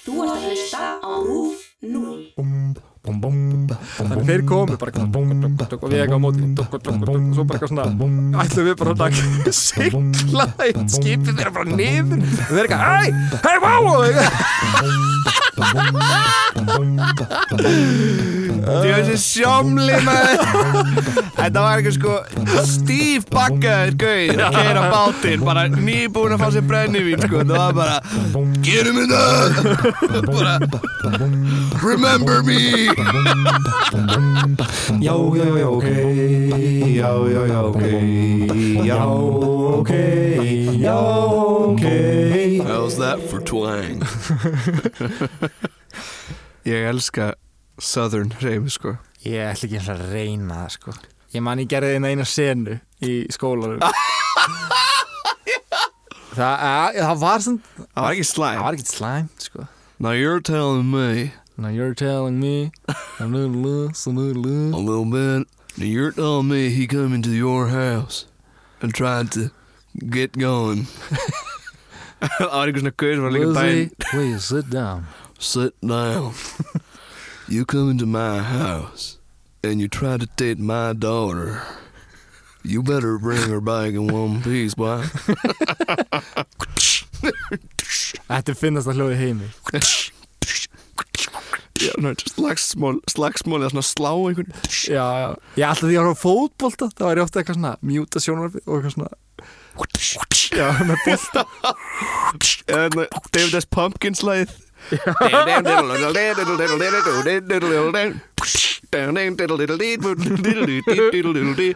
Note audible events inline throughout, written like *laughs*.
Þú ert að hlusta á RÚF 0. Þannig þeir komu bara og við eitthvað á móti og svo bara eitthvað svona ætlum við bara að sigla eitt skipið þeirra bara niður og þeir eitthvað, æ, hei, Því þessi sjómli maður. *laughs* Þetta var eitthvað sko Steve Bagger Gauð að keira bátinn Bara nýbúin að fá sér brennivín sko. Það var bara Gerum þetta *laughs* Bara Remember me! *laughs* Já, já, já, ok. Já, já, já, ok. Já, ok. Já, ok. How's that for twang? Ég elska Southern reymi sko. Ég ætla ekki eins að reyna það sko. Ég man ég gerði eina eina senu í skólanum. *laughs* Það, að, það var svona Það var ekki slæm Það var ekkert slæmt sko. Now you're telling me. Now you're telling me. A little less, a little a less little bit. Now you're telling me he come into your house and tried to get going. *laughs* Það var einhver svona gauð sem var líka Lizzie, daginn please sit down. Sit down. *laughs* you come into my house and you try to date my daughter. You better bring her back in one piece, boy. *laughs* Þetta finnast að hljóði heimi Já, ná, slagsmál, slagsmál eða svona slá einhvern. Já, já Ég alltaf því að horfa á fótbolta Það var ég ofta eitthvað svona mjúta sjónvarfi og eitthvað svona Já, með bolta *laughs* Eða hérna, David S. Pumpkins lagið.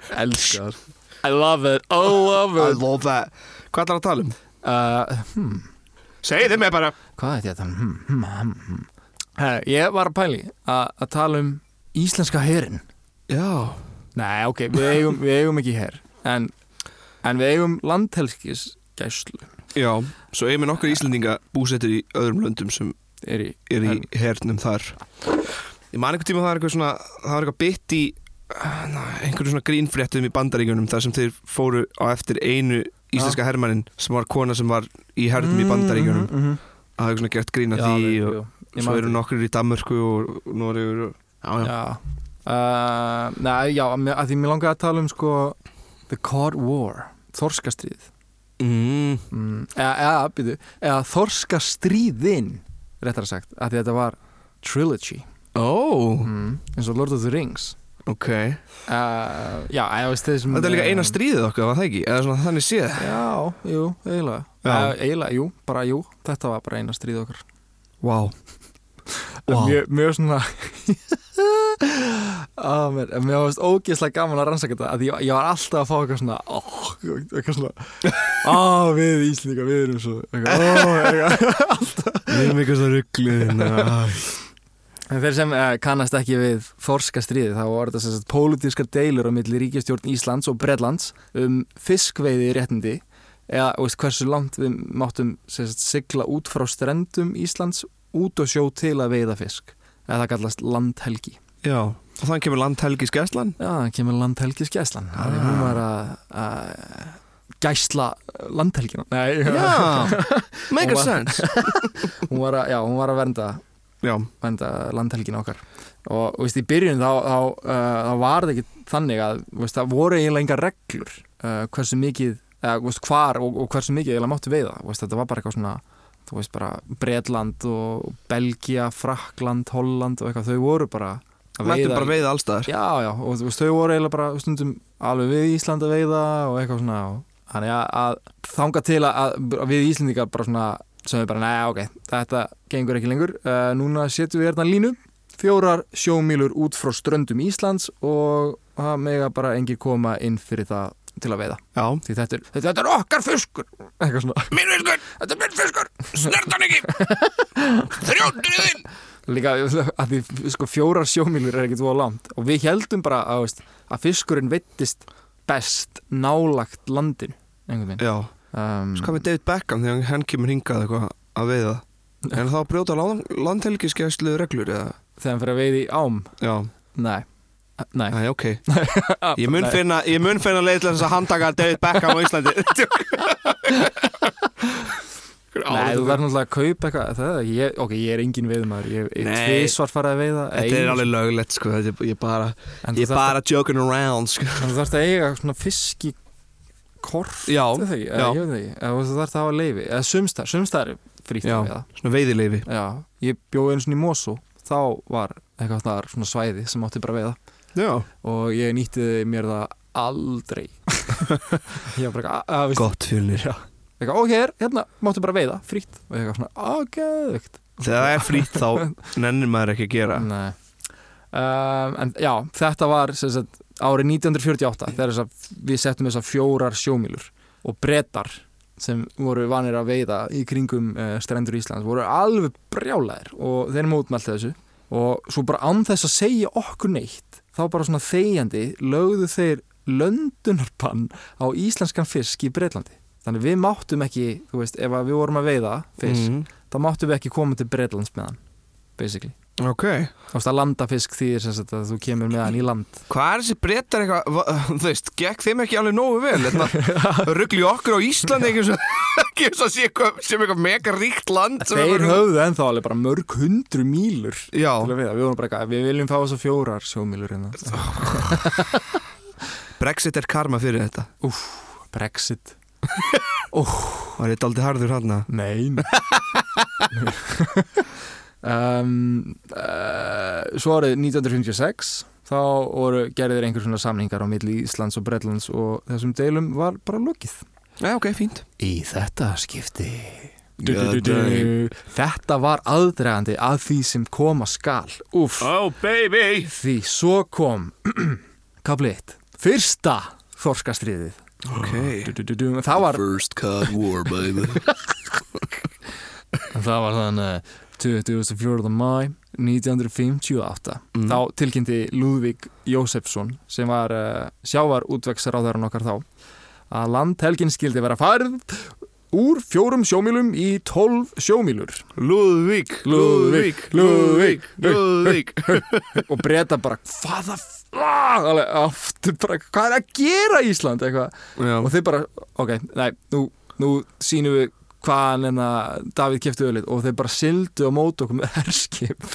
*laughs* Elskar. I love it, I love I it love that. Hvað það að tala um? uh, hmm, Segðu mér bara. Hvað er þetta? Hmm, hmm, hmm, hmm. Her, ég var að pæli að að tala um íslenska herin Já. Nei, ok, við eigum, við eigum ekki her en, en við eigum landhelskis gæslu Já, svo eigum við nokkur Íslendinga búsettir í öðrum löndum sem er í, er í hernum. þar. Ég man einhvern tíma það er eitthvað svona það var eitthvað bytt í einhverju svona grínfréttum í bandaríkjunum þar sem þeir fóru á eftir einu íslenska hermannin sem var kona sem var í hernum í bandaríkjunum. mm -hmm. að hafa svona gert grín að því og svo eru nokkur í Danmörku og og já, já. Já, uh, nei, já, að því mér langaði að tala um sko The Cod War, Þorskastríð Mm, mm, eða, eða, býtu, eða Þorskastríðin réttar sagt, að þetta var trilogy. Ó, mm, eins og Lord of the Rings. Ok. Uh, Já, Þetta er líka eina eh, stríðið okkar, var það ekki? Eða svona þannig séð. Já, jú, eiginlega. Já. Eiginlega, jú, bara jú, þetta var bara eina stríð okkar. *laughs* En Vá. Mjög, mjög svona Á, *laughs* mér, en mér varst ógeðslega gaman að rannsaka þetta að ég, ég var alltaf að fá eitthvað svona ó, eitthvað svona á, við Íslinga, við erum svo. *laughs* Við erum eitthvað svo rugglið *laughs* En þeir sem uh, kannast ekki við þorska stríði þá var þetta sem sagt pólitískar deilur á milli ríkjastjórn Íslands og Bredlands um fiskveiði réttindi eða veist, hversu langt við máttum sem sagt, sigla út frá strendum Íslands út og sjó til að veiða fisk. Eða það kallast landhelgi. Já, og þannig kemur landhelgi skæslan Já, það kemur landhelgis gæslan ah. því hún var að, gæsla landhelgina. Nei, Já, *laughs* make a sense. *laughs* hún var að, já, hún var að vernda vernda landhelgin okkar. Og veist, í byrjun þá, þá, uh, þá var það ekki þannig að veist, það voru eiginlega engar reglur uh, hversu mikið, eða þú veist, hvar og, og hversu mikið eiginlega máttu veiða. Veist, þetta var bara eitthvað svona þú veist, bara Bretland og Belgia, Frakland, Holland og eitthvað, þau voru bara að mættum bara veiða allstaðar Já, já, og þú veist, þau voru eiginlega bara stundum alveg við Ísland að veiða og eitthvað svona þannig að, þanga til að, að við Íslandingar bara svona sem við bara, neða, ok, þetta gengur ekki lengur. Uh, núna setjum við hérna línu fjórar sjómílur út frá ströndum Íslands og það mega bara engin koma inn fyrir það til að veiða. Já, því þetta er, þetta er okkar fiskur. Eitthvað svona, minn fiskur, þetta er minn fiskur. Snertan ekki. *laughs* Þrjóndriðinn líka að því sko fjórar sjómílur er ekki tvoða langt. Og við heldum bara að, veist, að fiskurinn veittist best nálagt landin einhvern veginn. Já, um, svo við David Beckham þegar hann kemur hingað eitthvað að veiða. En þá brjóta land, landhelgi skæslu reglur eða? Þegar hann fyrir að veiði ám? Já, nei, nei. Æ, ok. *laughs* Ég mun finna, finna leið til þess að handtaka David Beckham á Íslandi *laughs* *laughs* Nei, þú verður náttúrulega að kaupa eitthvað það, er- ég, Ok, ég er engin veiðmaður Ég hef Nei. tvisvar farið að veiða Þetta er alveg löglegt sko er, ég er bara, ég er bara joking around sko. Þú þarfst að eiga svona fiski Kort Já, er ekki? já. Þú þarfst að hafa leifi Eða sumstar, sumstar er frýtt Já. að veiða. svona veiðileifi Já, ég bjóði einu svona í Mosó Þá var eitthvað svona svæði sem átti bara að veiða. Já, Og ég nýtti mér það aldrei. *laughs* Gott fjölnir Já Eitthvað, hér, hérna, máttu bara veiða, frýtt Og eitthvað svona, ágæðvögt Þegar það er frýtt þá *laughs* nennir maður ekki að gera. Um, En já, þetta var sagt, árið 1948 Þegar við settum þess að fjórar sjómílur Og brettar sem voru vanir að veiða í kringum uh, strendur Íslands voru alveg brjálæðir og þeir mótmælti þessu. Og svo bara án þess að segja okkur neitt þá bara svona þegjandi lögðu þeir löndunarbann á íslenskan fisk í Breitlandi þannig við máttum ekki, þú veist, ef við vorum að veiða fisk, Mhm. þá máttum við ekki koma til Breitlands með hann, basically. Ok, Þú veist að landa fisk þýðir sem sagt að þú kemur með hann í land. Hvað er þessi brettar eitthvað va- *laughs* Þú veist, gekk þeim ekki alveg nógu vel *laughs* Þetta ruggli okkur á Íslandi ekki *laughs* ekki svo sé sem eitthvað mega ríkt land Þeir höfðu ennþá alveg bara mörg hundru mílur til að veiða, við vorum bara eitthvað, við viljum fá þess að fjórar sjómílur hérna. Brexit er karma fyrir þetta. Brexit *laughs* Var ég daldi harður hann Nei *laughs* um, uh, Svo árið 1956 þá voru gerðir einhver svona samningar á milli Íslands og Bretlands og þessum deilum var bara lokið. Já, ok, fínt. Í þetta skipti. Ja, dang. Þetta var aðdregandi að því sem koma skal. Úff, Oh baby! Því svo kom *clears throat* Kapli 1 Fyrsta þorskastriðið Ok Það var First Cod War, baby *laughs* Það var þannig 24. mæ 1958 Mm. þá tilkynnti Lúðvík Jósefsson sem var uh, sjávar útveksráðarinn okkar þá að landhelgin skildi vera farið úr fjórum sjómílum í tólf sjómílur. Lúðvík Lúðvík, Lúðvík Lúðvík *laughs* og breyta bara hvaða aftur bara, hvað er að gera Ísland? Eitthvað. Og þeir bara, ok, nei, nú, nú sínum við hvaðan en að Davíð kefti öðlið og þeir bara sildu á mót okkur með *laughs* herskip.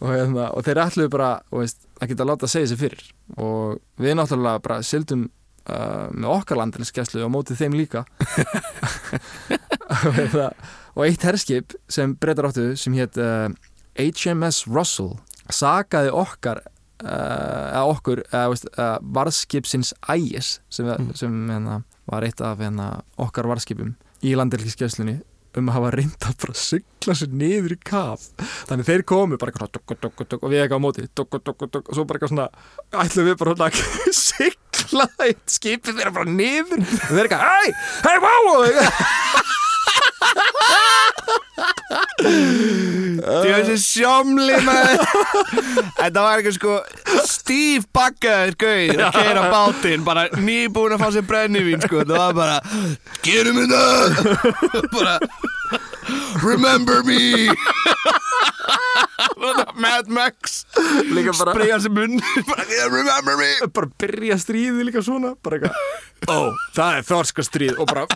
Og, hérna, og þeir ætluðu bara og veist, að geta láta að segja sér fyrir. Og við náttúrulega bara sildum uh, með okkar landinskeslu og mótið þeim líka og, *laughs* hérna, og eitt herskip sem breytar áttu sem hétt uh, HMS Russell sagaði okkar uh, eða okkur uh, varðskipsins ægis sem, mm. sem hérna, var eitt af hérna, okkar varðskipum í landelgiskesslunni um að hafa reynd að bara sigla sér niður í kaf. Þannig þeir komu bara eitthvað dogg, dogg, dogg, og við eitthvað á móti og svo bara eitthvað svona ætlum við bara að *laughs* eitt skipið þeirra bara niður. Og þeir eitthvað, hei, hei, vá og eitthvað Því þessi sjómli maður. *laughs* Þetta var eitthvað sko Steve Bagger gauð að keira bátinn bara nýbúin að fá sér brennivín sko. Það var bara gerum þetta *laughs* bara remember me Mad Max. Spreyja sér munn. Bara "Yeah, remember me. Bara byrja stríði líka svona bara eitthvað, ó, það er þorska stríð og bara,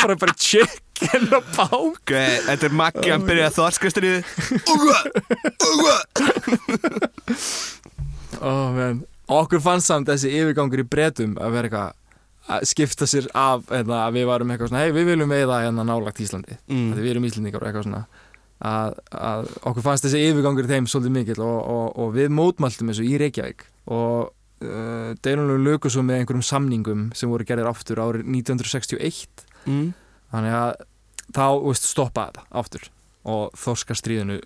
bara, bara chicken og bá Ok, þetta er Maggi, hann byrjaði að uga oh, man. okkur fannst samt þessi yfirgangur í bretum að vera eitthvað að skipta sér af eða, að við varum eitthvað svona hei við viljum veiða hérna nálagt Íslandi. Mm. við erum Íslandingar og eitthvað svona að, að okkur fannst þessi yfirgangur þeim svolítið mikill og, og, og við mótmæltum þessu í Reykjavík og uh, deilunum lögu svo með einhverjum samningum sem voru gerðir aftur árið 1961 mm. þannig að þá veist, stoppaði þetta aftur og þorska stríðinu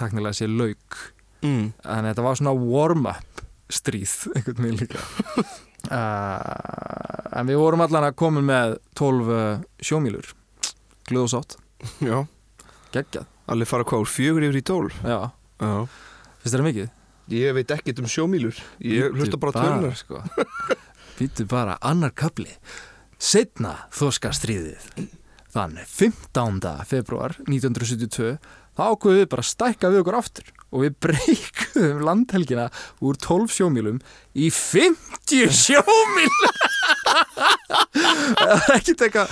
taknilega sé lauk. Mm. þannig að þetta var svona warm-up stríð *laughs* einhvern veginn líka. *laughs* Uh, en við vorum allan að koma með 12 uh, sjómílur. Glöð og sátt, Já, geggjað. Allir fara hvað úr fjögur yfir í tól já, Já. Finnst það mikið? Ég veit ekkert um sjómílur. Ég hlusta bara tölunar sko. Býtu bara annar kapli Setna þoska stríðið. Þann 15. februar 1972 þá ákveðum við bara að stækka við okkur aftur og við *laughs* breykuðum landhelgina úr 12 sjómílum í 50 sjómíl. Það er ekki teka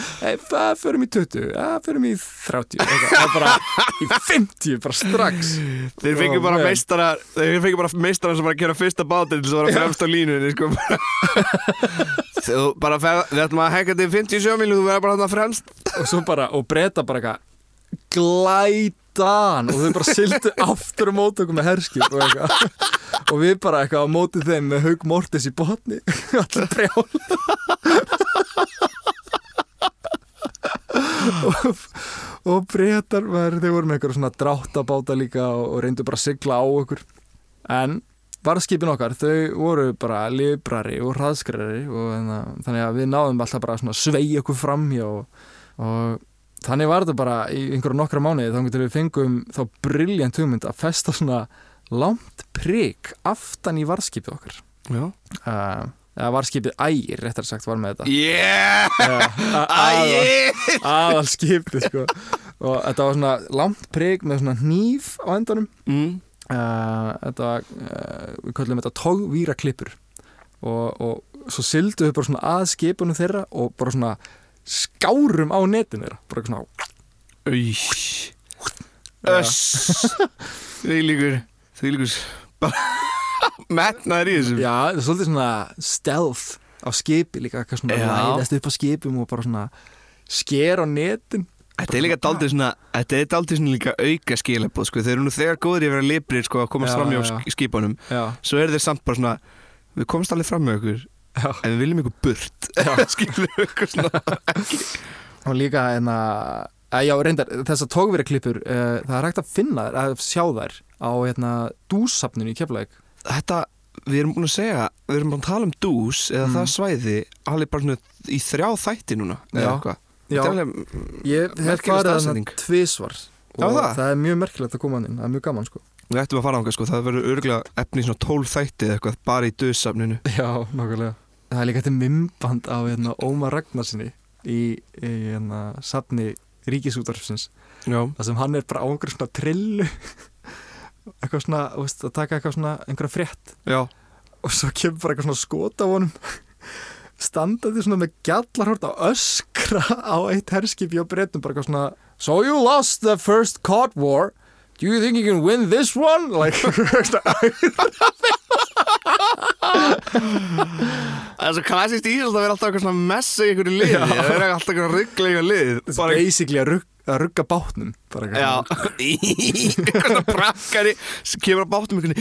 það förum í 20, það förum í 30 eitthvað. það er bara í 50 bara strax. Þeir fengi Ó, bara meistara Þeir fengi bara meistara sem var að gera fyrsta bátinn til þess að vera fremst á línunni sko. Þú bara fer, Við ætlum að hekka til 50 sjómíl og þú verður bara þarna fremst. Og svo bara, og breyta bara eitthvað glætan og þau bara sildu *laughs* aftur á móti okkur með herskip og eitthvað. Og við bara eitthvað á móti þeim með haug mortis í botni. *laughs* Allir brjál og, og breytar þeir voru með eitthvað svona dráttabáta líka og, og reyndu bara að sigla á okkur. En varðskipin okkar, þau voru bara librari og hraðskrari og að- þannig að við náðum alltaf bara svona sveig okkur framhjá og, og þannig var þetta bara í einhverja nokkra mánuði þá getur við fengum þá brilljant hugmynd að festa svona langt prik aftan í varðskipið okkar. Já. Uh, eða varðskipið ægir, réttar sagt, var með þetta. Yeah! Uh, Æi aðal skipið sko. og þetta var svona langt prik með svona hníf á endanum. Mm. uh, þetta uh, við kallum þetta tógvíra klippur. Og, og svo sildu við bara svona að skipunum þeirra og bara svona skárum á netinu þeirra. Bara svona Új Öss. Því líkur Því líkur Bara *laughs* Metnaður í þessu. Já, þetta er svolítið svona stealth á skipi líka, eitthvað svona Já. læðast upp á skipum og bara svona sker á netin. Þetta er líka daldið svona Þetta er daldið svona líka auka skilabóð sko. Þeir eru nú þegar góður í að vera librir sko, að komast Já, fram hjá já, já. sk- skipunum. Svo eru þeir samt bara svona Við komast alveg fram með okkur já. En við viljum ykkur burt. *laughs* Skilum ykkur svona? *laughs* Og líka en að Já, reyndar, þessar tógveriklippur uh, það er hægt að finna þær, að sjá þær á hérna, dúsafninu í Keflavík. Þetta Við erum búin að segja, við erum búin að tala um dús eða Mm. það svæði alveg bara í þrjá þætti núna eða eitthvað. Ég hef farið þarna tvisvar Já, og það? það er mjög merkilegt að koma hann inn, það er mjög gaman sko Við ættum að fara ánga sko, það verður örgulega efni í svona 12 þætti eða eitthvað bara í döðsafninu. Já, nokkulega Það er líka þetta mymband á hérna, Ómar Ragnarsinni í, í hérna, safni Ríkisútvarfsins Já. þar sem hann er bara á einhverjum svona trillu. *laughs* Eitthvað svona, veist, að taka eitthvað svona einhverja frétt. Já. og svo kemur bara eitthvað svona skot af honum. *laughs* Standandi svona með gjallarhort að öskra á eitt herskipi á breytum bara eitthvað svona So you lost the first cod war Do you think you can win this one? Like, *laughs* Það er svo klassist í Ísland að vera alltaf eitthvað svona messa í einhverju liði. Já. Það er alltaf eitthvað ruggla í einhverju liði. Bara, basically að, rugg, að rugga bátnum bara eitthvað já. svona. *laughs* eitthvað svona prakkari sem kemur á veginn.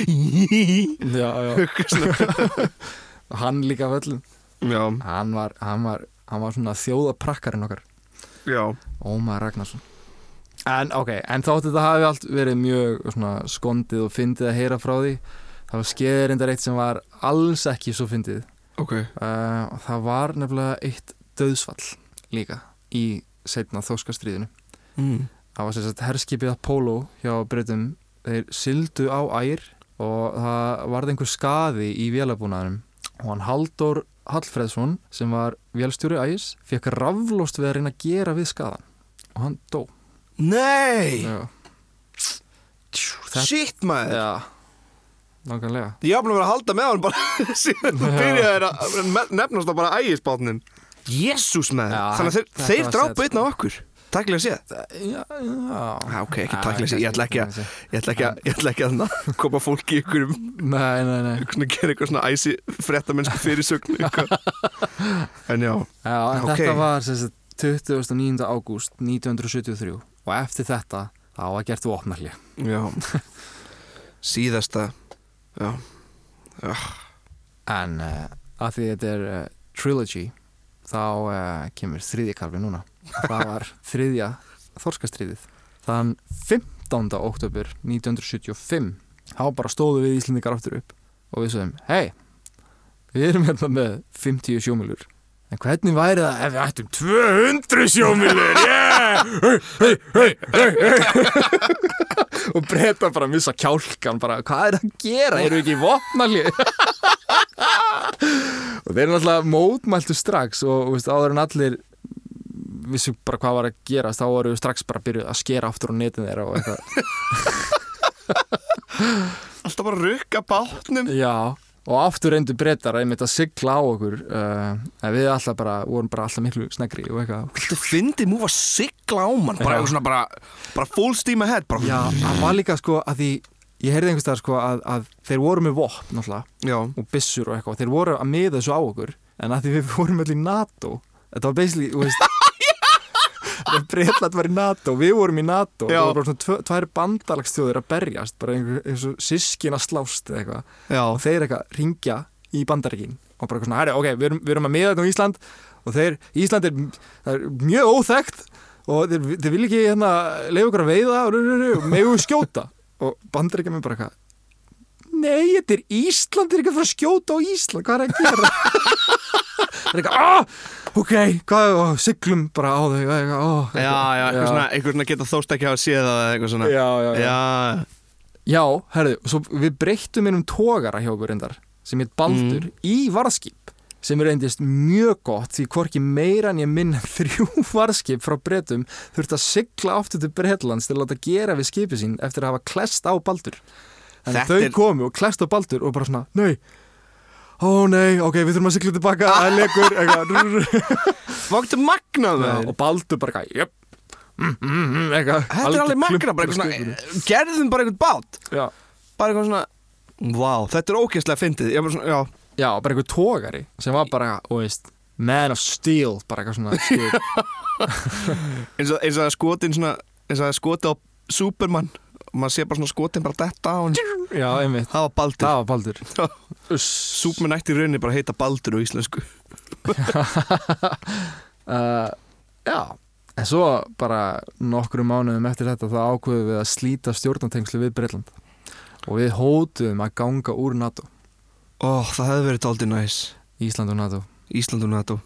*laughs* Og hann líka af öllum Já. hann var, hann var, hann var svona þjóðaprakkarinn okkar Já. Ómar Ragnarsson En ok, en þótt þetta hafi allt verið mjög svona skondið og fyndið að heyra frá því þá skeiði reyndar eitt sem var alls ekki svo fyndið. Ok. uh, og það var nefnilega eitt döðsfall líka í setna þóskastriðinu Mm. það var sagt herskipið Apollo hjá breytum þeir sildu á ægir og það varði einhver skaði í vélabúnaðinum. Og hann Halldór Hallfreðsson sem var vélstjóri ægis fekk raflóst við að reyna að gera við skaðan og hann dó Nei! Shit maður! já, nákvæmlega. Ég hafði búin að halda með hann bara *laughs* síðan þú Já. byrjaðir að nefnast á bara ægisbátnin Jésús maður! Þannig að þeir, set, einn á okkur. Takkilega séð. Já, já. Ok, ekki Já, takkilega séð. Ég ætla ekki að Ég ætla ekki að, ég ætla ekki að koma fólki í ykkur um Nei, nei, nei. svona, gera eitthvað svona æsi fréttamennsku *laughs* fyrirsögn. En já, Já, en þetta var sem sagt 29. ágúst 1973 og eftir þetta þá var gert vopnarli já. Síðasta Já, en uh, að því þetta er uh, trilogy þá uh, kemur þriðja kalfi núna. Það var *laughs* þriðja þorskastriðið þann 15. oktober 1975 þá bara stóðu við Íslendingar aftur upp og við sögum, hei við erum hérna með 50 sjómilur en hvernig væri það ef við ættum 200 sjómilur yeah! hey, hey, hey, hey. og breyta bara að missa kjálkan bara, hvað er að gera, eru ekki í vopnalið? Og þeir eru náttúrulega mótmæltu strax og, veist, áður en allir vissu bara hvað var að gerast þá voru við strax bara að byrja að skera aftur á netin þeirra og eitthvað. Alltaf bara rukka bátnum. Já, og aftur reyndu breytar að einmitt að sigla á okkur uh, en við alltaf bara, vorum bara alltaf miklu snegri og eitthvað Þetta fyndi múf að sigla á mann bara, svona bara, bara full steam ahead bara. Já, það var líka sko að því ég heyrði einhvers staðar sko að, að þeir voru með vopn Já. og byssur og eitthvað þeir voru að miða þessu á okkur en að því við vorum allir NATO þetta var basically, þú veist Breitland var í NATO, við vorum í NATO Já. það voru bara svona tvö, tvær bandalagsþjóðir að berjast bara eins og sískin að slást eða eitthvað. Og þeir eitthvað ringja í bandaríkin og bara svona, ok, við erum, við erum að miða þetta á Ísland. Og þeir, Ísland er, er mjög óþekkt og þeir, þeir vil ekki hérna leiða okkur að veiða og, og megu skjóta. Og bandaríkja mér bara eitthvað Nei, þetta er Ísland, þeir er ekki að fara að skjóta á Ísland, hvað er að gera? Það er eitthvað, ah, ok, hvað, ó, siglum bara á þau, eitthvað, ó, Já, já, eitthvað svona, eitthvað svona geta þóst ekki hafa séð það eða eitthvað svona. Já, já, já. Já, Já, herðu, svo við breyttum innum tógara hjá okkur reyndar sem heit Baldur í varðskip sem reyndist mjög gott því hvorki meira en ég minn en þrjú varðskip frá breytum þurfti að sigla aftur til Breitlands til að láta gera við skipi sín eftir að hafa klest á Baldur Þannig Þetta þau er- komu og klest á Baldur og bara svona, nei. Ó nei, ok, við þurfum að sigla tilbaka að leikur eitthvað, *laughs* *laughs* vaktu magnað með og Baldur bara eitthvað, jöp mm, mm, mm, eitthvað, Þetta er alveg magnað, bara klumpur eitthvað skipinu. svona Gerðum bara eitthvað bát. Já, Bara eitthvað svona Vá, þetta er ógeðslega fyndið. Ég bara svona, já. Já, bara einhver tógari sem var bara, þú veist, man of steel, bara eitthvað svona skip. *laughs* eins og, eins og að skotin svona eins og að skoti á Superman og maður sé bara svona skotin bara detta á hann Já, einmitt. það var Baldur. Það var Baldur. Superman ætti í rauninni bara heita Baldur á íslensku. *laughs* Uh, já, en svo bara nokkru mánuðum eftir þetta þá ákveðum við að slíta stjórnatengslu við Breitland og við hótuðum að ganga úr NATO, Ó, það hefði verið dálítið næs. Ísland og NATO. Ísland og NATO.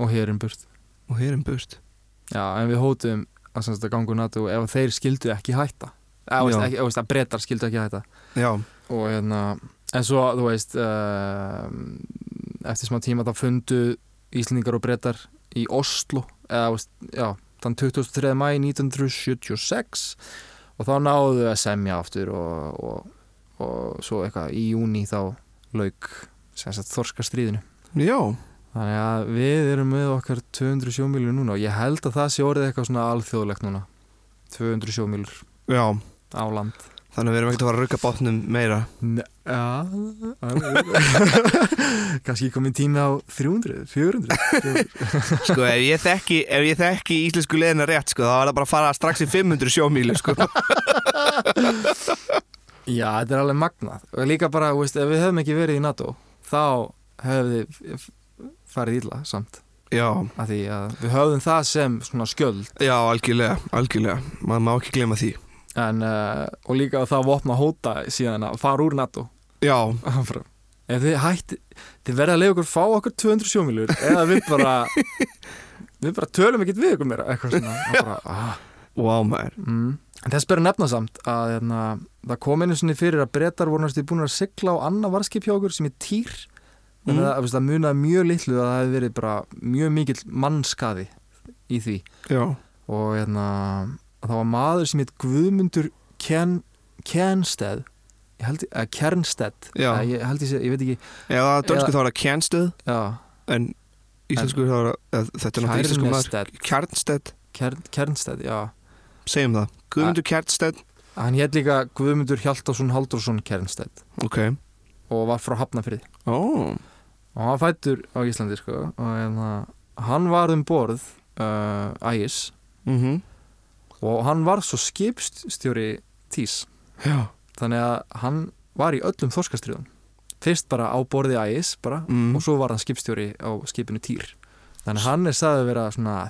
Og hérinn burt. og hér er burt. Já, en við hótuðum að, að ganga úr NATO ef þeir skildu ekki hætta. Að brettar skildu ekki hætta. Já, og hérna en svo þú veist uh, eftir smá tíma þá fundu Íslendingar og brettar í Oslo eða veist, já, þann 23. mæ 1976 og þá náðu að semja aftur og, og, og svo eitthvað í júni þá lauk sem sagt þorska stríðinu já, þannig að við erum með okkar 200 sjómílur núna og ég held að það sé orðið eitthvað svona alþjóðlegt núna. 200 sjómílur já á land. Þannig að við erum ekkert að fara að rugga bátnum meira. Ne ja, *laughs* kannski komin tími á 300, 400 *laughs* Sko, ef ég þekki, ef ég þekki íslensku leðina rétt, sko, þá er það bara að fara strax í 500 sjómílu, sko. *laughs* Já, þetta er alveg magnað. Og líka bara, þú veist, ef við höfum ekki verið í NATO þá hefum við farið illa samt. Já, af því að við höfum það sem svona skjöld. Já, algjörlega, algjörlega. Maður má ekki glema því en, uh, og líka að það vopna hóta síðan að fara úr NATO. Já, ef þið hætti þið verða að leiða okkur fá okkur 200 sjómílur eða við bara *laughs* við bara tölum ekkert við ykkur meira eitthvað svona. *laughs* Bara, ah, wow, maður. Mm. en þess ber að nefna samt að hérna, það kom einu sinni fyrir að brettar voru næstu búin að sigla á annað varskip hjá okkur sem er týr. Mm. að, að það munaði mjög litlu að það hefði verið bara mjög mikill mannskaði í því. Já, og hérna, það var maður sem heit Guðmundur Ken, Kenstead ég held, að Kernstedt. Já. Eða ég held ég, sé- ég veit ekki. Er dönsku þá er það Kjærnstöð já, En íslensku þá er það, þetta er náttúrulega íslensku maður. Kernstedt. Kern, Kernstedt, já. Segjum það. Guðmundur Kjarnstedt, hann hétt líka Guðmundur Hjaltarsson Haldursson Kernstedt. Ok. Og var frá Hafnafrið Ó, og hann fættur á Íslandi sko. Og hérna, hann var um borð uh, ægis. Mhm og hann var svo skipstjóri tís Já, þannig að hann var í öllum þorskastriðum fyrst bara á borði ægis bara mm. og svo var hann skipstjóri á skipinu týr. Þannig að hann er sagði að vera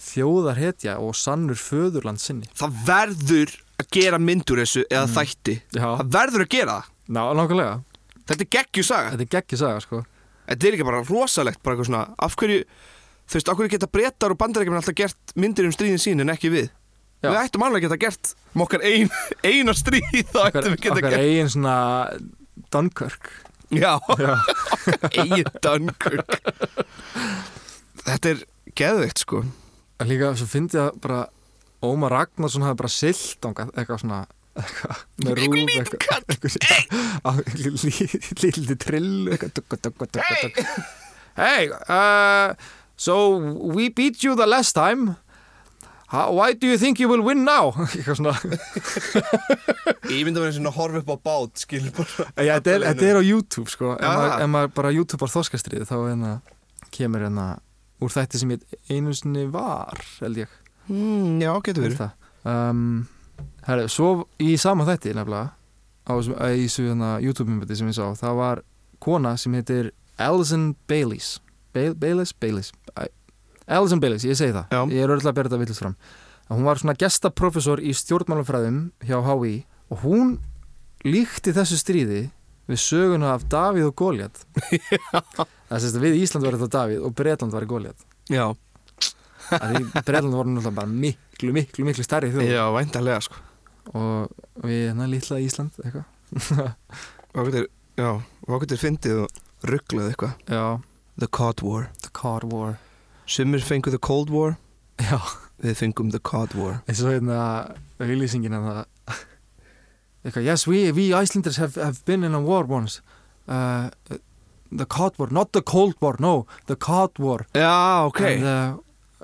þjóðarhetja og sannur föðurland sinni. Það verður að gera myndur þessu eða Mm. þætti. Já, Það verður að gera það. Ná, Þetta er geggjusaga þetta er geggjur saga sko. Þetta er ekki bara rosalegt bara eitthvað svona Af hverju, þú veist, af hverju geta brettar og bandarækjum alltaf gert myndir um stríðin sín en ekki við Já. Við ættum alveg að geta gert mokkar ein, *laughs* eina stríð þá okkar, ættum við geta okkar gert eigin svona Dunkirk. Já, *laughs* já, eigin Dunkirk. Þetta er geðveikt sko. Líka svo fyndi ég að bara Ómar Ragnarsson hafði bara silt eitthvað svona eitthvað með rúf eitthvað *laughs* lítið trill eitthvað. Hey, uh, so we beat you the last time Why do you think you will win now? *laughs* eitthvað svona. *laughs* Ég myndi að vera svona að horfa upp á bát skilur bara Já, þetta er, þetta er á YouTube sko. Ef Já. maður, ef maður bara YouTubear þorskastrið þá hérna, kemur hérna úr þætti sem ég einu sinni var held ég. Mm, Já, getur verið. um, herri, Svo í sama þætti nefnilega á þessu- hérna, YouTube-mymbati sem ég sá það var kona sem heitir Alison Baileys Bail, Baileys? Baileys Alison Baileys, ég segi það. Já. ég er öll að bera þetta villist fram. Að hún var svona gestaprofessor í stjórnmálafræðum hjá HÍ og hún líkti þessu stríði við söguna af Davíð og Góljat *laughs* það sést að við Ísland var þetta Davíð og Bretland var Góljat Já, Bretland voru náttúrulega bara miklu, miklu, miklu stærri þjóð. Já, væntalega sko. Og við hérna lítla Ísland eitthvað. *laughs* Hvað getur, já, getur fyndið og rugglað eitthvað. Já, The Cod War. The Cod War Sumir fengu The Cold War. Já, Við fengum The Cod War. Eins og hérna auðlýsingin að það eitthvað, yes, we, we Icelanders have, have been in a war once. Uh, the Cod War, not the Cold War no, the Cod War. Já, ok. Uh,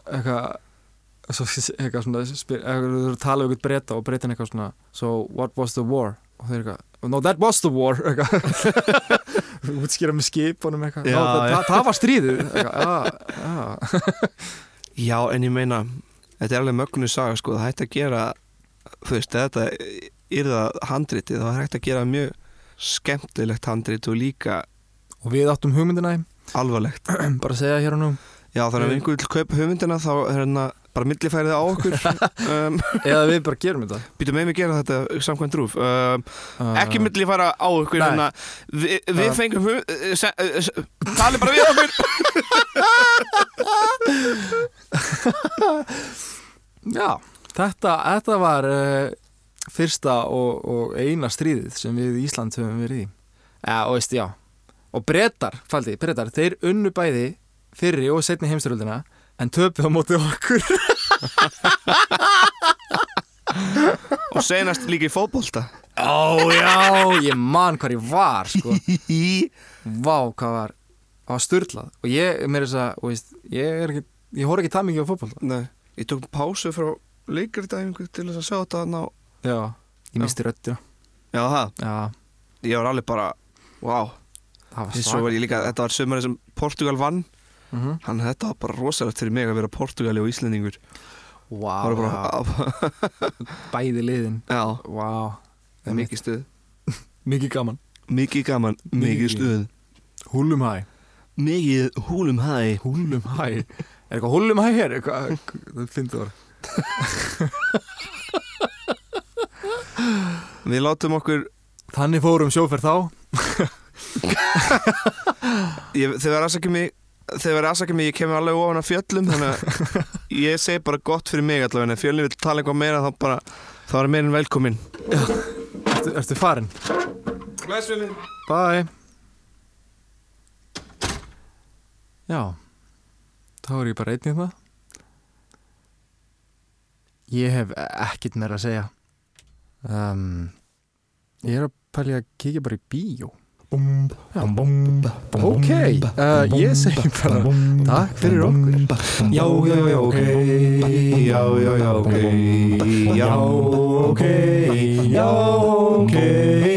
eitthvað svo, eitthvað svona þú tala um eitthvað breyta og breytin eitthvað svona so what was the war? Og þeir eitthvað no that was the war *laughs* útskýra með skipunum eitthvað. Já, no, það, það, það var stríðið eitthvað, já, já. En ég meina Þetta er alveg mögnu saga sko. Það hætti að gera Þú veist, þetta er það handritið þá er hægt að gera mjög skemmtilegt handrit og líka og við áttum hugmyndina í, alvarlegt. Bara segja hér og nú. Já, þannig að Mm. ef einhver vil kaupa hugmyndina þá er hérna bara millifærið á okkur. *laughs* Um, *laughs* eða við bara gerum þetta. Býtum með mig gera þetta samkvæmt rúf um, uh, Ekki millifæra á okkur Vi, Við fengum hug, uh, se, uh, se, Tali bara við okkur. *laughs* Já, þetta, þetta var uh, fyrsta og, og eina stríðið sem við í Ísland höfum verið í. Ja, og veist, og brettar, faldi, brettar, þeir unnu bæði fyrri og setni heimstyröldina en töpuð á móti okkur. *laughs* Og senast líka í fótbolta. Ó já, ég man hvað ég var sko. *laughs* Vá, hvað var var styrlað og ég, mér er þess að, ég er ekki ég horf ekki það mikið á fótbolta. Nei, ég tók pásu frá leikardæfingu til þess að sjá þetta ná Já, ég misti röddina. Já, það, Já, ég var alveg bara Wow, það var Þetta var sömurinn sem Portugal vann Mhm. Hann, þetta var bara rosalegt fyrir mig að vera Portugali og bara, já, *laughs* bæði liðin. Er mikið stuð. *laughs* Mikið gaman. Mikið gaman, mikið stuð. Húlum hæ Mikið húlum hæ Húlum hæ Er eitthvað húlum hæ hér? Það finnst það *laughs* Við látum okkur Þannig fórum sjóferð þá. Ég, Þegar aðsakja mig Þegar aðsakja mig, ég kemur alveg ofan af fjöllum Þannig að *laughs* ég segi bara gott fyrir mig allavega. En ef fjöllin vil tala eitthvað meira þá bara Þá er meirinn velkomin Ertu, ertu farin? Blessfjöllin Bye. Já. Þá er ég bara einn í það Ég hef ekkert meira að segja. Um, Ég er að pælja að kíkja bara í bíó. Ok, uh, ég segi bara Takk fyrir okkur Já, já, já, ok Já, já, já, ok Já, ok Já, ok